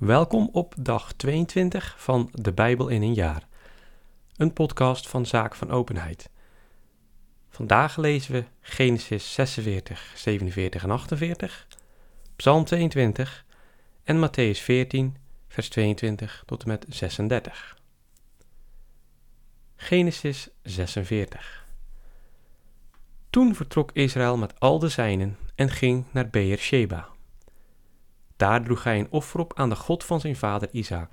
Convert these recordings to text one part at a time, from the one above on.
Welkom op dag 22 van de Bijbel in een jaar. Een podcast van Zaak van Openheid. Vandaag lezen we Genesis 46, 47 en 48, Psalm 22 en Matthäus 14, vers 22 tot en met 36. Genesis 46 Toen vertrok Israël met al de zijnen en ging naar Beersheba. Daar droeg hij een offer op aan de God van zijn vader Isaac.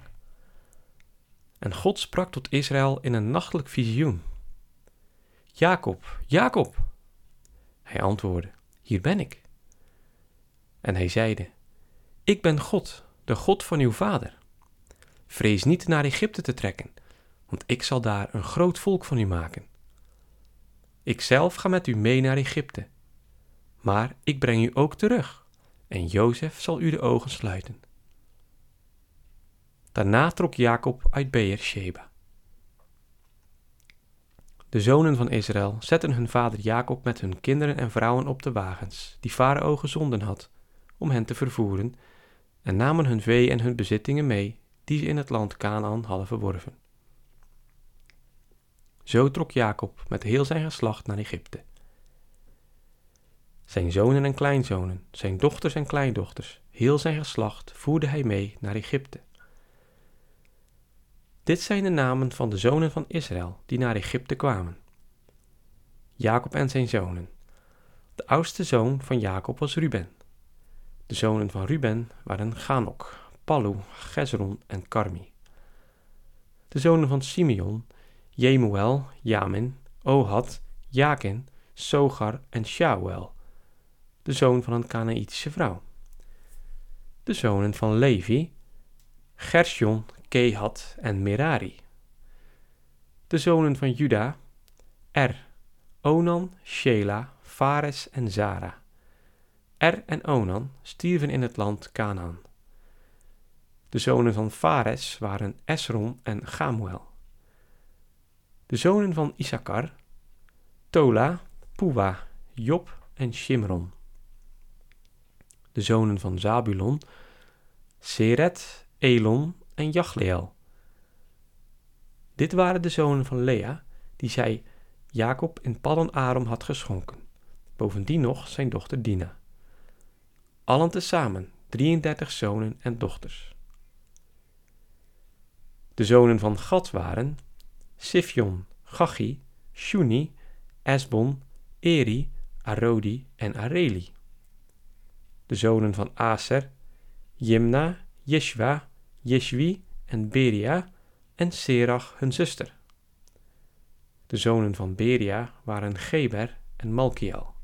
En God sprak tot Israël in een nachtelijk visioen. Jacob, Jacob. Hij antwoordde, hier ben ik. En hij zeide, ik ben God, de God van uw vader. Vrees niet naar Egypte te trekken, want ik zal daar een groot volk van u maken. Ikzelf ga met u mee naar Egypte, maar ik breng u ook terug en Jozef zal u de ogen sluiten. Daarna trok Jacob uit Beersheba. De zonen van Israël zetten hun vader Jacob met hun kinderen en vrouwen op de wagens, die Farao gezonden had, om hen te vervoeren, en namen hun vee en hun bezittingen mee, die ze in het land Canaan hadden verworven. Zo trok Jacob met heel zijn geslacht naar Egypte zijn zonen en kleinzonen, zijn dochters en kleindochters, heel zijn geslacht voerde hij mee naar Egypte. Dit zijn de namen van de zonen van Israël die naar Egypte kwamen. Jacob en zijn zonen. De oudste zoon van Jacob was Ruben. De zonen van Ruben waren Ganok, Pallu, Gezron en Karmi. De zonen van Simeon, Jemuel, Jamin, Ohad, Jakin, Sogar en Shauel de zoon van een Canaïtische vrouw. De zonen van Levi, Gershon, Kehat en Merari. De zonen van Juda, Er, Onan, Shela, Fares en Zara. Er en Onan stierven in het land Canaan. De zonen van Fares waren Esron en Gamuel. De zonen van Issachar, Tola, Puwa, Job en Shimron de zonen van Zabulon, Seret, Elon en Jachleel. Dit waren de zonen van Lea, die zij Jacob in Paddan Aram had geschonken. Bovendien nog zijn dochter Dina. Allen tezamen 33 zonen en dochters. De zonen van Gad waren Sifjon, Gachi, Shuni, Esbon, Eri, Arodi en Areli de zonen van Aser, Jimna, Jeshua, Jeshwi en Beria en Serach hun zuster. De zonen van Beria waren Geber en Malkiel.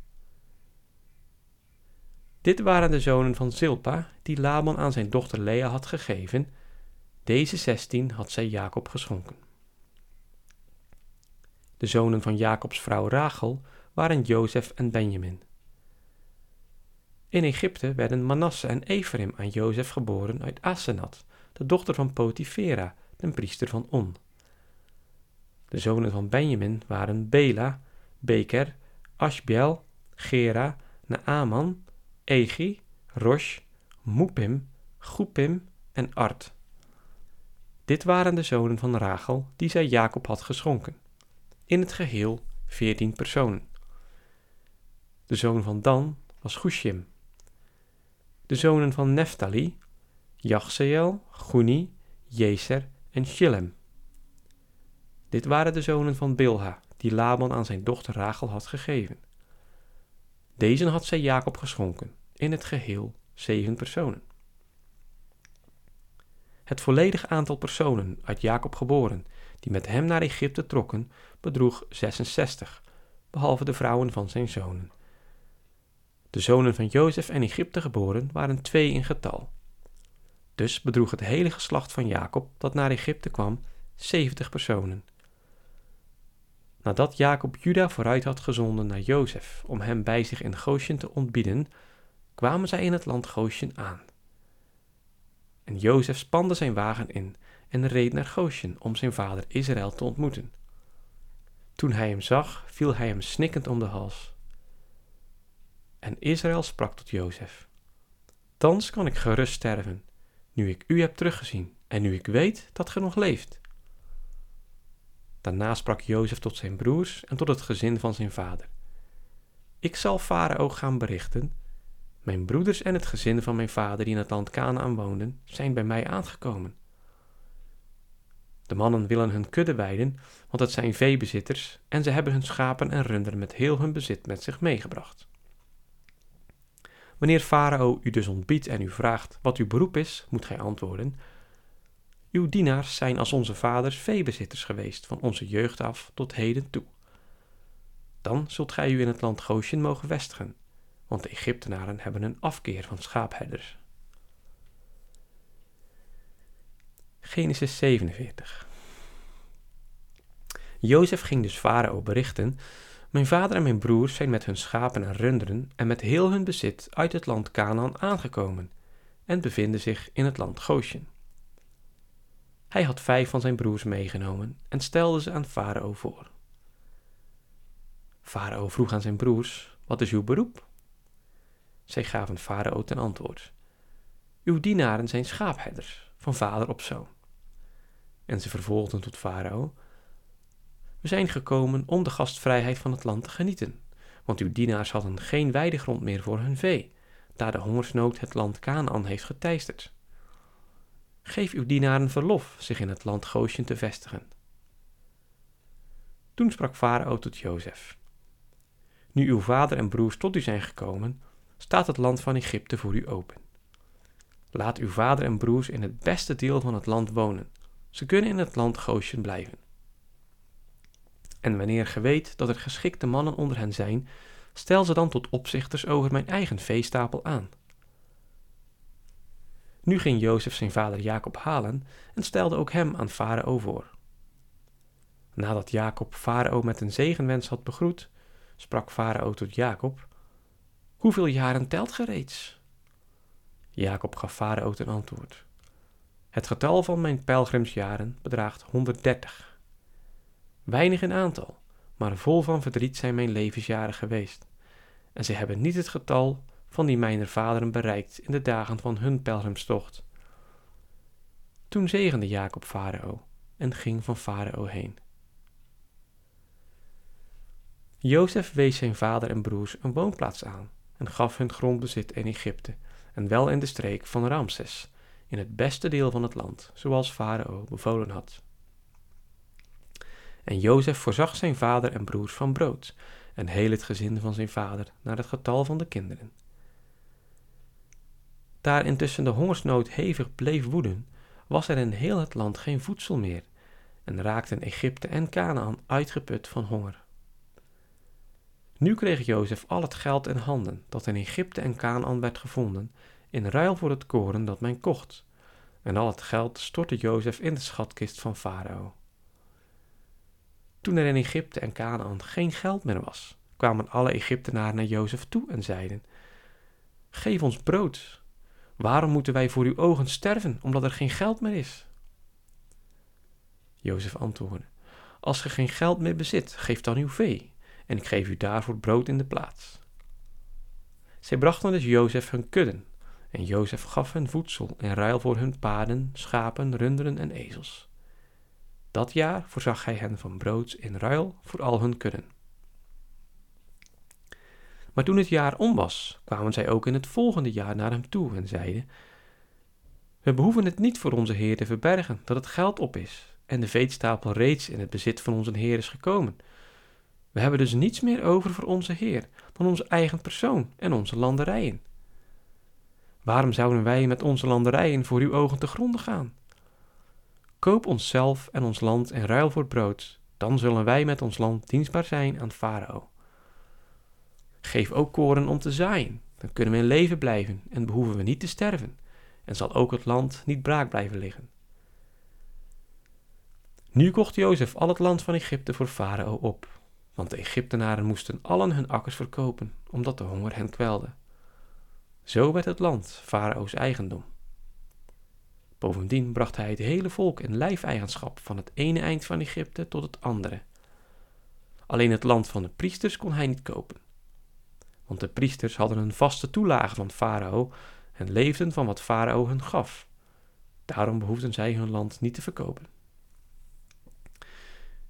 Dit waren de zonen van Zilpa, die Laban aan zijn dochter Lea had gegeven. Deze zestien had zij Jacob geschonken. De zonen van Jacobs vrouw Rachel waren Jozef en Benjamin. In Egypte werden Manasse en Ephraim aan Jozef geboren uit Asenat, de dochter van Potifera, de priester van On. De zonen van Benjamin waren Bela, Beker, Ashbel, Gera, Naaman, Egi, Rosh, Mupim, Gupim en Art. Dit waren de zonen van Rachel die zij Jacob had geschonken. In het geheel veertien personen. De zoon van Dan was Gushim de zonen van Neftali, Jachseel, Guni, Jezer en Shillem. Dit waren de zonen van Bilha, die Laban aan zijn dochter Rachel had gegeven. Deze had zij Jacob geschonken, in het geheel zeven personen. Het volledige aantal personen uit Jacob geboren, die met hem naar Egypte trokken, bedroeg 66, behalve de vrouwen van zijn zonen de zonen van Jozef en Egypte geboren waren twee in getal. Dus bedroeg het hele geslacht van Jacob dat naar Egypte kwam 70 personen. Nadat Jacob Juda vooruit had gezonden naar Jozef om hem bij zich in Goshen te ontbieden, kwamen zij in het land Goshen aan. En Jozef spande zijn wagen in en reed naar Goshen om zijn vader Israël te ontmoeten. Toen hij hem zag, viel hij hem snikkend om de hals. En Israël sprak tot Jozef: Thans kan ik gerust sterven, nu ik u heb teruggezien en nu ik weet dat ge nog leeft. Daarna sprak Jozef tot zijn broers en tot het gezin van zijn vader. Ik zal Farao gaan berichten. Mijn broeders en het gezin van mijn vader die in het land Canaan woonden, zijn bij mij aangekomen. De mannen willen hun kudde weiden, want het zijn veebezitters en ze hebben hun schapen en runderen met heel hun bezit met zich meegebracht. Wanneer Farao u dus ontbiedt en u vraagt wat uw beroep is, moet gij antwoorden: Uw dienaars zijn als onze vaders veebezitters geweest van onze jeugd af tot heden toe. Dan zult gij u in het land Goshen mogen vestigen, want de Egyptenaren hebben een afkeer van schaapherders. Genesis 47 Jozef ging dus Farao berichten mijn vader en mijn broers zijn met hun schapen en runderen en met heel hun bezit uit het land Canaan aangekomen en bevinden zich in het land Goshen. Hij had vijf van zijn broers meegenomen en stelde ze aan Farao voor. Farao vroeg aan zijn broers: Wat is uw beroep? Zij gaven Farao ten antwoord: Uw dienaren zijn schaapherders, van vader op zoon. En ze vervolgden tot Farao: we zijn gekomen om de gastvrijheid van het land te genieten, want uw dienaars hadden geen weidegrond meer voor hun vee, daar de hongersnood het land Canaan heeft geteisterd. Geef uw dienaren verlof zich in het land Goshen te vestigen. Toen sprak Farao tot Jozef. Nu uw vader en broers tot u zijn gekomen, staat het land van Egypte voor u open. Laat uw vader en broers in het beste deel van het land wonen. Ze kunnen in het land Goshen blijven. En wanneer ge weet dat er geschikte mannen onder hen zijn, stel ze dan tot opzichters over mijn eigen veestapel aan. Nu ging Jozef zijn vader Jacob halen en stelde ook hem aan Farao voor. Nadat Jacob Farao met een zegenwens had begroet, sprak Farao tot Jacob: Hoeveel jaren telt ge reeds? Jacob gaf Farao ten antwoord: Het getal van mijn pelgrimsjaren bedraagt 130. Weinig in aantal, maar vol van verdriet zijn mijn levensjaren geweest. En zij hebben niet het getal van die mijner vaderen bereikt in de dagen van hun pelgrimstocht. Toen zegende Jacob Farao en ging van Farao heen. Jozef wees zijn vader en broers een woonplaats aan en gaf hun grondbezit in Egypte en wel in de streek van Ramses, in het beste deel van het land, zoals Farao bevolen had. En Jozef voorzag zijn vader en broers van brood, en heel het gezin van zijn vader naar het getal van de kinderen. Daar intussen de hongersnood hevig bleef woeden, was er in heel het land geen voedsel meer, en raakten Egypte en Canaan uitgeput van honger. Nu kreeg Jozef al het geld in handen dat in Egypte en Canaan werd gevonden, in ruil voor het koren dat men kocht, en al het geld stortte Jozef in de schatkist van Farao. Toen er in Egypte en Canaan geen geld meer was, kwamen alle Egyptenaren naar Jozef toe en zeiden: Geef ons brood. Waarom moeten wij voor uw ogen sterven, omdat er geen geld meer is? Jozef antwoordde: Als ge geen geld meer bezit, geef dan uw vee, en ik geef u daarvoor brood in de plaats. Zij brachten dus Jozef hun kudden, en Jozef gaf hen voedsel in ruil voor hun paarden, schapen, runderen en ezels. Dat jaar voorzag hij hen van brood in ruil voor al hun kudden. Maar toen het jaar om was, kwamen zij ook in het volgende jaar naar hem toe en zeiden: We behoeven het niet voor onze Heer te verbergen dat het geld op is en de veetstapel reeds in het bezit van onze Heer is gekomen. We hebben dus niets meer over voor onze Heer dan onze eigen persoon en onze landerijen. Waarom zouden wij met onze landerijen voor uw ogen te gronden gaan? Koop onszelf en ons land in ruil voor brood, dan zullen wij met ons land dienstbaar zijn aan Farao. Geef ook koren om te zaaien, dan kunnen we in leven blijven en behoeven we niet te sterven, en zal ook het land niet braak blijven liggen. Nu kocht Jozef al het land van Egypte voor Farao op, want de Egyptenaren moesten allen hun akkers verkopen, omdat de honger hen kwelde. Zo werd het land Farao's eigendom. Bovendien bracht hij het hele volk in lijfeigenschap van het ene eind van Egypte tot het andere. Alleen het land van de priesters kon hij niet kopen. Want de priesters hadden een vaste toelage van Farao en leefden van wat Farao hun gaf. Daarom behoefden zij hun land niet te verkopen.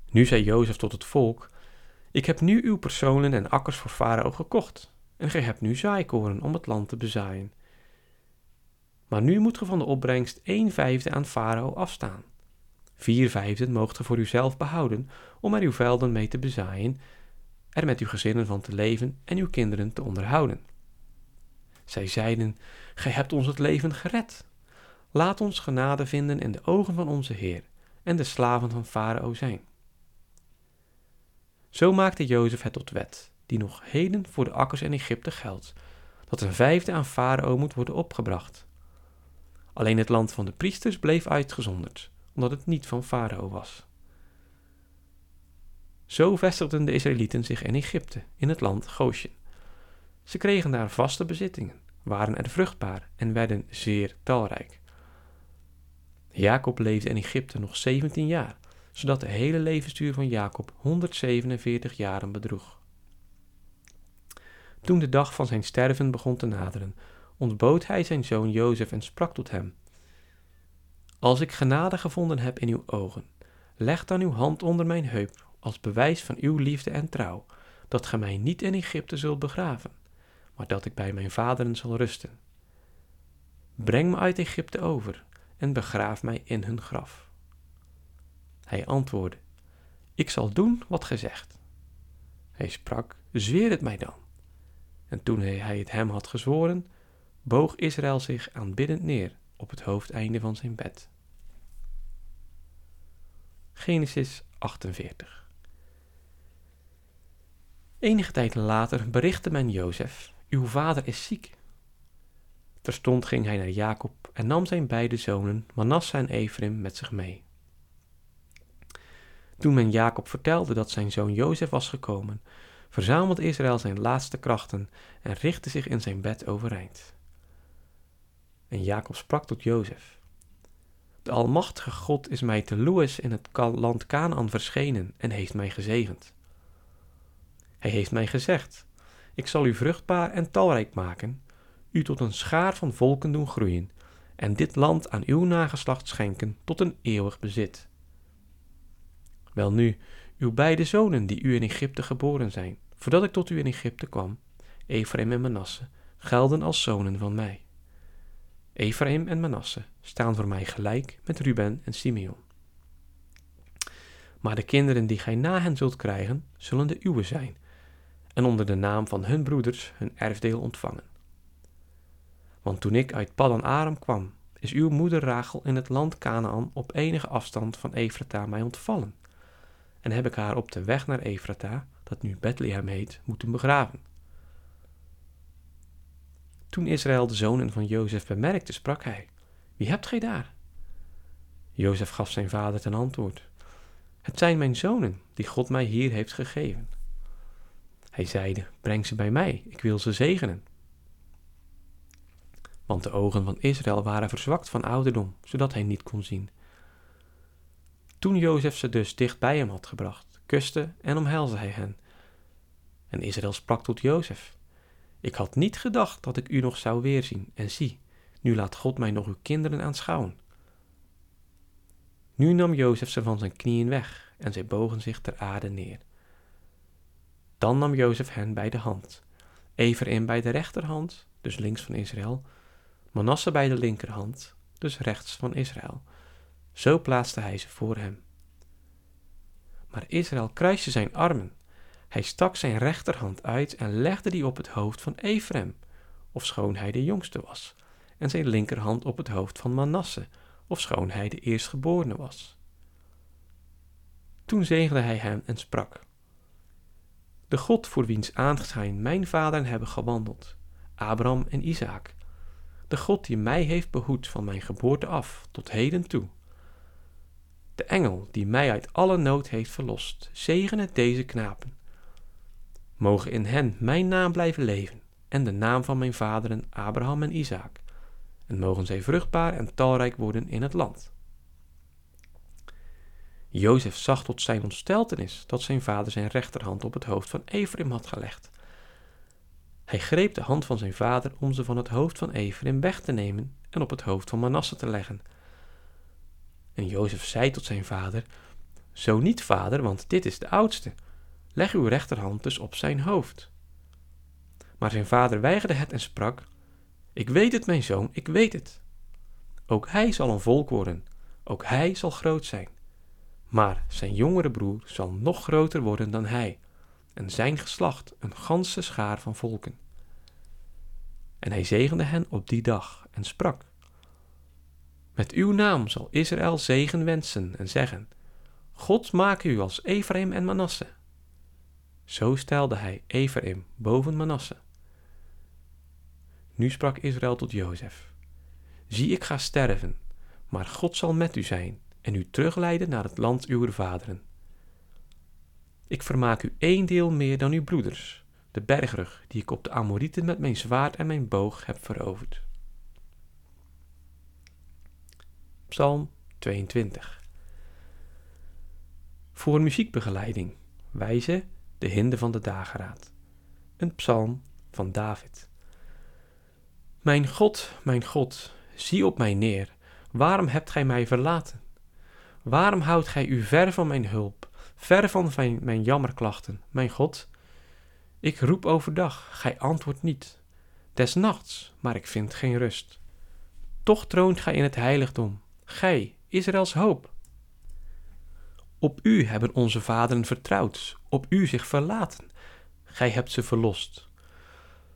Nu zei Jozef tot het volk: Ik heb nu uw personen en akkers voor Farao gekocht, en gij hebt nu zaaikoren om het land te bezaaien. Maar nu moet ge van de opbrengst een vijfde aan Farao afstaan. Vier vijfden moogt ge voor uzelf behouden om er uw velden mee te bezaaien, er met uw gezinnen van te leven en uw kinderen te onderhouden. Zij zeiden: Gij hebt ons het leven gered. Laat ons genade vinden in de ogen van onze Heer en de slaven van Farao zijn. Zo maakte Jozef het tot wet, die nog heden voor de akkers in Egypte geldt, dat een vijfde aan Farao moet worden opgebracht. Alleen het land van de priesters bleef uitgezonderd, omdat het niet van Farao was. Zo vestigden de Israëlieten zich in Egypte, in het land Goshen. Ze kregen daar vaste bezittingen, waren er vruchtbaar en werden zeer talrijk. Jacob leefde in Egypte nog 17 jaar, zodat de hele levensduur van Jacob 147 jaren bedroeg. Toen de dag van zijn sterven begon te naderen, ontbood hij zijn zoon Jozef en sprak tot hem: Als ik genade gevonden heb in uw ogen, leg dan uw hand onder mijn heup als bewijs van uw liefde en trouw, dat ge mij niet in Egypte zult begraven, maar dat ik bij mijn vaderen zal rusten. Breng me uit Egypte over en begraaf mij in hun graf. Hij antwoordde: Ik zal doen wat gij zegt. Hij sprak: Zweer het mij dan. En toen hij het hem had gezworen, boog Israël zich aanbiddend neer op het hoofdeinde van zijn bed. Genesis 48 Enige tijd later berichtte men Jozef: Uw vader is ziek. Terstond ging hij naar Jacob en nam zijn beide zonen, Manasse en Ephraim, met zich mee. Toen men Jacob vertelde dat zijn zoon Jozef was gekomen, verzamelde Israël zijn laatste krachten en richtte zich in zijn bed overeind. En Jacob sprak tot Jozef: De Almachtige God is mij te Loes in het land Canaan verschenen en heeft mij gezegend. Hij heeft mij gezegd: Ik zal u vruchtbaar en talrijk maken, u tot een schaar van volken doen groeien en dit land aan uw nageslacht schenken tot een eeuwig bezit. Welnu, uw beide zonen die u in Egypte geboren zijn, voordat ik tot u in Egypte kwam, Ephraim en Manasse, gelden als zonen van mij. Ephraim en Manasse staan voor mij gelijk met Ruben en Simeon. Maar de kinderen die gij na hen zult krijgen, zullen de uwe zijn, en onder de naam van hun broeders hun erfdeel ontvangen. Want toen ik uit Paddan Aram kwam, is uw moeder Rachel in het land Canaan op enige afstand van Efrata mij ontvallen. En heb ik haar op de weg naar Efrata, dat nu Bethlehem heet, moeten begraven. Toen Israël de zonen van Jozef bemerkte, sprak hij: Wie hebt gij daar? Jozef gaf zijn vader ten antwoord: Het zijn mijn zonen, die God mij hier heeft gegeven. Hij zeide: Breng ze bij mij, ik wil ze zegenen want de ogen van Israël waren verzwakt van ouderdom, zodat hij niet kon zien. Toen Jozef ze dus dicht bij hem had gebracht, kuste en omhelsde hij hen. En Israël sprak tot Jozef: Ik had niet gedacht dat ik u nog zou weerzien, en zie, nu laat God mij nog uw kinderen aanschouwen. Nu nam Jozef ze van zijn knieën weg, en zij bogen zich ter aarde neer. Dan nam Jozef hen bij de hand, Ephraim bij de rechterhand, dus links van Israël, Manasse bij de linkerhand, dus rechts van Israël. Zo plaatste hij ze voor hem. Maar Israël kruiste zijn armen. Hij stak zijn rechterhand uit en legde die op het hoofd van Ephraim, ofschoon hij de jongste was, en zijn linkerhand op het hoofd van Manasse, ofschoon hij de eerstgeborene was. Toen zegende hij hem en sprak: De God voor wiens aanschijn mijn vaderen hebben gewandeld, Abraham en Isaac, de God die mij heeft behoed van mijn geboorte af tot heden toe. De engel die mij uit alle nood heeft verlost, zegene deze knapen. Mogen in hen mijn naam blijven leven en de naam van mijn vaderen Abraham en Isaac, en mogen zij vruchtbaar en talrijk worden in het land. Jozef zag tot zijn ontsteltenis dat zijn vader zijn rechterhand op het hoofd van Ephraim had gelegd hij greep de hand van zijn vader om ze van het hoofd van Ephraim weg te nemen en op het hoofd van Manasse te leggen. En Jozef zei tot zijn vader: Zo niet, vader, want dit is de oudste. Leg uw rechterhand dus op zijn hoofd. Maar zijn vader weigerde het en sprak: Ik weet het, mijn zoon, ik weet het. Ook hij zal een volk worden, ook hij zal groot zijn. Maar zijn jongere broer zal nog groter worden dan hij, en zijn geslacht een ganse schaar van volken. En hij zegende hen op die dag en sprak: Met uw naam zal Israël zegen wensen en zeggen: God maak u als Ephraim en Manasse. Zo stelde hij Ephraim boven Manasse. Nu sprak Israël tot Jozef: Zie, ik ga sterven, maar God zal met u zijn en u terugleiden naar het land uw vaderen. Ik vermaak u één deel meer dan uw broeders, de bergrug die ik op de Amorieten met mijn zwaard en mijn boog heb veroverd. Psalm 22 Voor muziekbegeleiding, wijze de hinde van de dageraad. Een psalm van David. Mijn God, mijn God, zie op mij neer. Waarom hebt gij mij verlaten? Waarom houdt gij u ver van mijn hulp, ver van mijn, mijn jammerklachten, mijn God? Ik roep overdag, gij antwoordt niet. Des nachts, maar ik vind geen rust. Toch troont gij in het heiligdom, gij, Israëls hoop. Op u hebben onze vaderen vertrouwd, op u zich verlaten. Gij hebt ze verlost.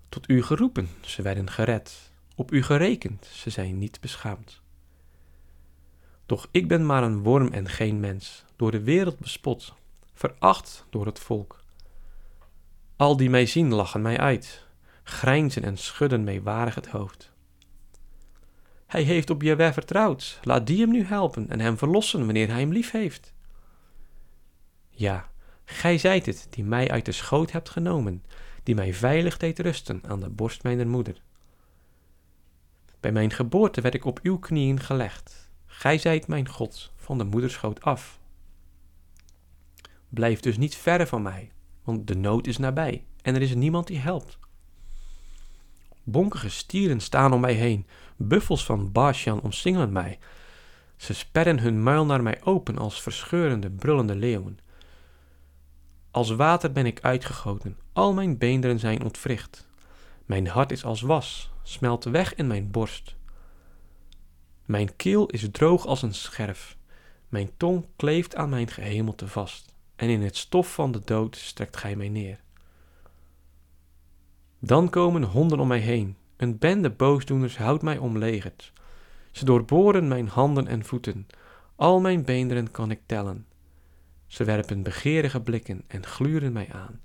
Tot u geroepen, ze werden gered. Op u gerekend, ze zijn niet beschaamd. Doch ik ben maar een worm en geen mens, door de wereld bespot, veracht door het volk. Al die mij zien lachen mij uit, grijnzen en schudden meewarig het hoofd. Hij heeft op Jewe vertrouwd, laat die hem nu helpen en hem verlossen wanneer hij hem lief heeft. Ja, gij zijt het die mij uit de schoot hebt genomen, die mij veilig deed rusten aan de borst mijner moeder. Bij mijn geboorte werd ik op uw knieën gelegd. Gij zijt mijn God van de moederschoot af. Blijf dus niet verre van mij, want de nood is nabij en er is niemand die helpt. Bonkige stieren staan om mij heen, buffels van Bashan omsingelen mij. Ze sperren hun muil naar mij open als verscheurende, brullende leeuwen. Als water ben ik uitgegoten, al mijn beenderen zijn ontwricht. Mijn hart is als was, smelt weg in mijn borst. Mijn keel is droog als een scherf, mijn tong kleeft aan mijn gehemelte vast, en in het stof van de dood strekt gij mij neer. Dan komen honden om mij heen, een bende boosdoeners houdt mij omlegerd. Ze doorboren mijn handen en voeten, al mijn beenderen kan ik tellen. Ze werpen begeerige blikken en gluren mij aan,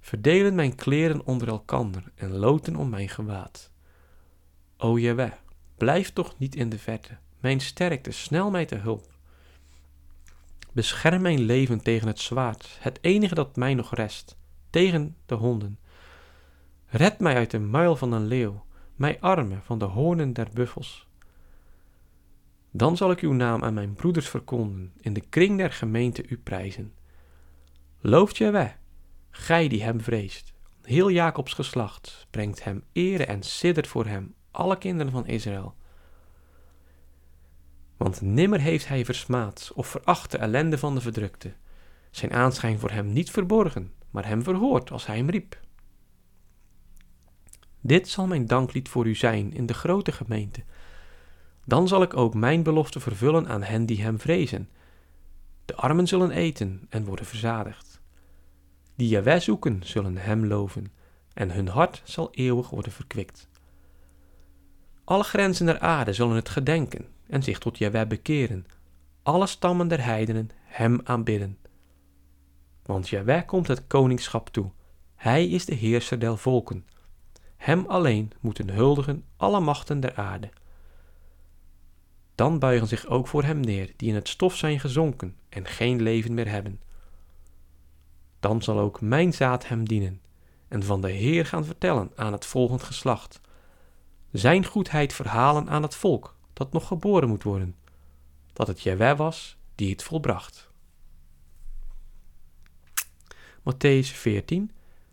verdelen mijn kleren onder elkander en loten om mijn gewaad. O Jewe, blijf toch niet in de verte, mijn sterkte, snel mij te hulp. Bescherm mijn leven tegen het zwaard, het enige dat mij nog rest, tegen de honden. Red mij uit de muil van een leeuw, mij armen van de hoornen der buffels. Dan zal ik uw naam aan mijn broeders verkonden, in de kring der gemeente u prijzen. Looft Jewe, gij die hem vreest. Heel Jacobs geslacht brengt hem ere en siddert voor hem, alle kinderen van Israël. Want nimmer heeft hij versmaad of veracht de ellende van de verdrukte. Zijn aanschijn voor hem niet verborgen, maar hem verhoord als hij hem riep. Dit zal mijn danklied voor u zijn in de grote gemeente. Dan zal ik ook mijn belofte vervullen aan hen die hem vrezen. De armen zullen eten en worden verzadigd. Die Jaweh zoeken zullen hem loven, en hun hart zal eeuwig worden verkwikt. Alle grenzen der aarde zullen het gedenken en zich tot Jaweh bekeren. Alle stammen der heidenen hem aanbidden. Want Jaweh komt het koningschap toe. Hij is de heerser der volken. Hem alleen moeten huldigen alle machten der aarde. Dan buigen zich ook voor hem neer, die in het stof zijn gezonken en geen leven meer hebben. Dan zal ook mijn zaad hem dienen en van de Heer gaan vertellen aan het volgend geslacht. Zijn goedheid verhalen aan het volk dat nog geboren moet worden, dat het Jaweh was die het volbracht. Matthäus 14,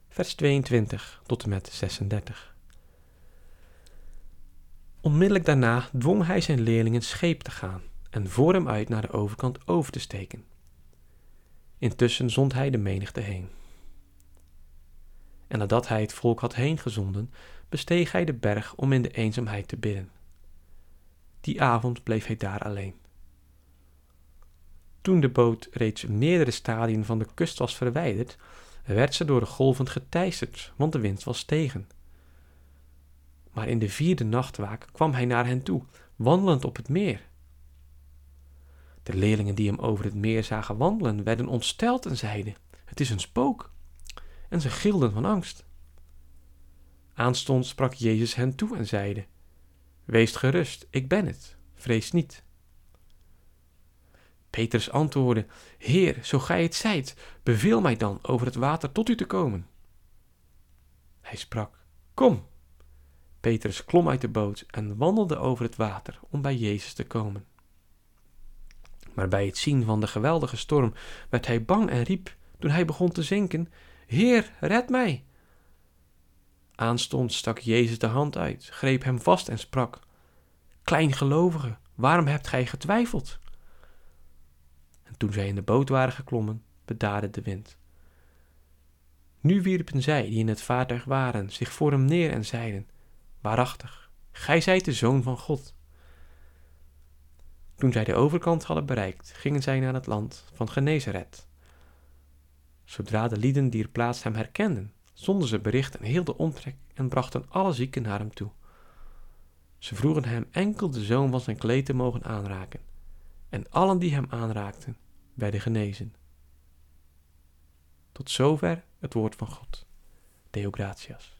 vers 22 tot en met 36. Onmiddellijk daarna dwong hij zijn leerlingen scheep te gaan en voor hem uit naar de overkant over te steken. Intussen zond hij de menigte heen. En nadat hij het volk had heengezonden, besteeg hij de berg om in de eenzaamheid te bidden. Die avond bleef hij daar alleen. Toen de boot reeds meerdere stadien van de kust was verwijderd, werd ze door de golven geteisterd, want de wind was tegen. Maar in de vierde nachtwaak kwam hij naar hen toe, wandelend op het meer. De leerlingen die hem over het meer zagen wandelen, werden ontsteld en zeiden: Het is een spook. En ze gilden van angst. Aanstonds sprak Jezus hen toe en zeide: Wees gerust, ik ben het, vrees niet. Petrus antwoordde: Heer, zo gij het zijt, beveel mij dan over het water tot u te komen. Hij sprak: Kom. Petrus klom uit de boot en wandelde over het water om bij Jezus te komen. Maar bij het zien van de geweldige storm werd hij bang en riep, toen hij begon te zinken: Heer, red mij! Aanstonds stak Jezus de hand uit, greep hem vast en sprak: Kleingelovige, waarom hebt gij getwijfeld? En toen zij in de boot waren geklommen, bedaarde de wind. Nu wierpen zij, die in het vaartuig waren, zich voor hem neer en zeiden: Waarachtig, gij zijt de zoon van God. Toen zij de overkant hadden bereikt, gingen zij naar het land van Genezeret. Zodra de lieden die er plaats hem herkenden, zonden ze bericht en heel de omtrek en brachten alle zieken naar hem toe. Ze vroegen hem enkel de zoom van zijn kleed te mogen aanraken, en allen die hem aanraakten, werden genezen. Tot zover het woord van God. Deo gratias.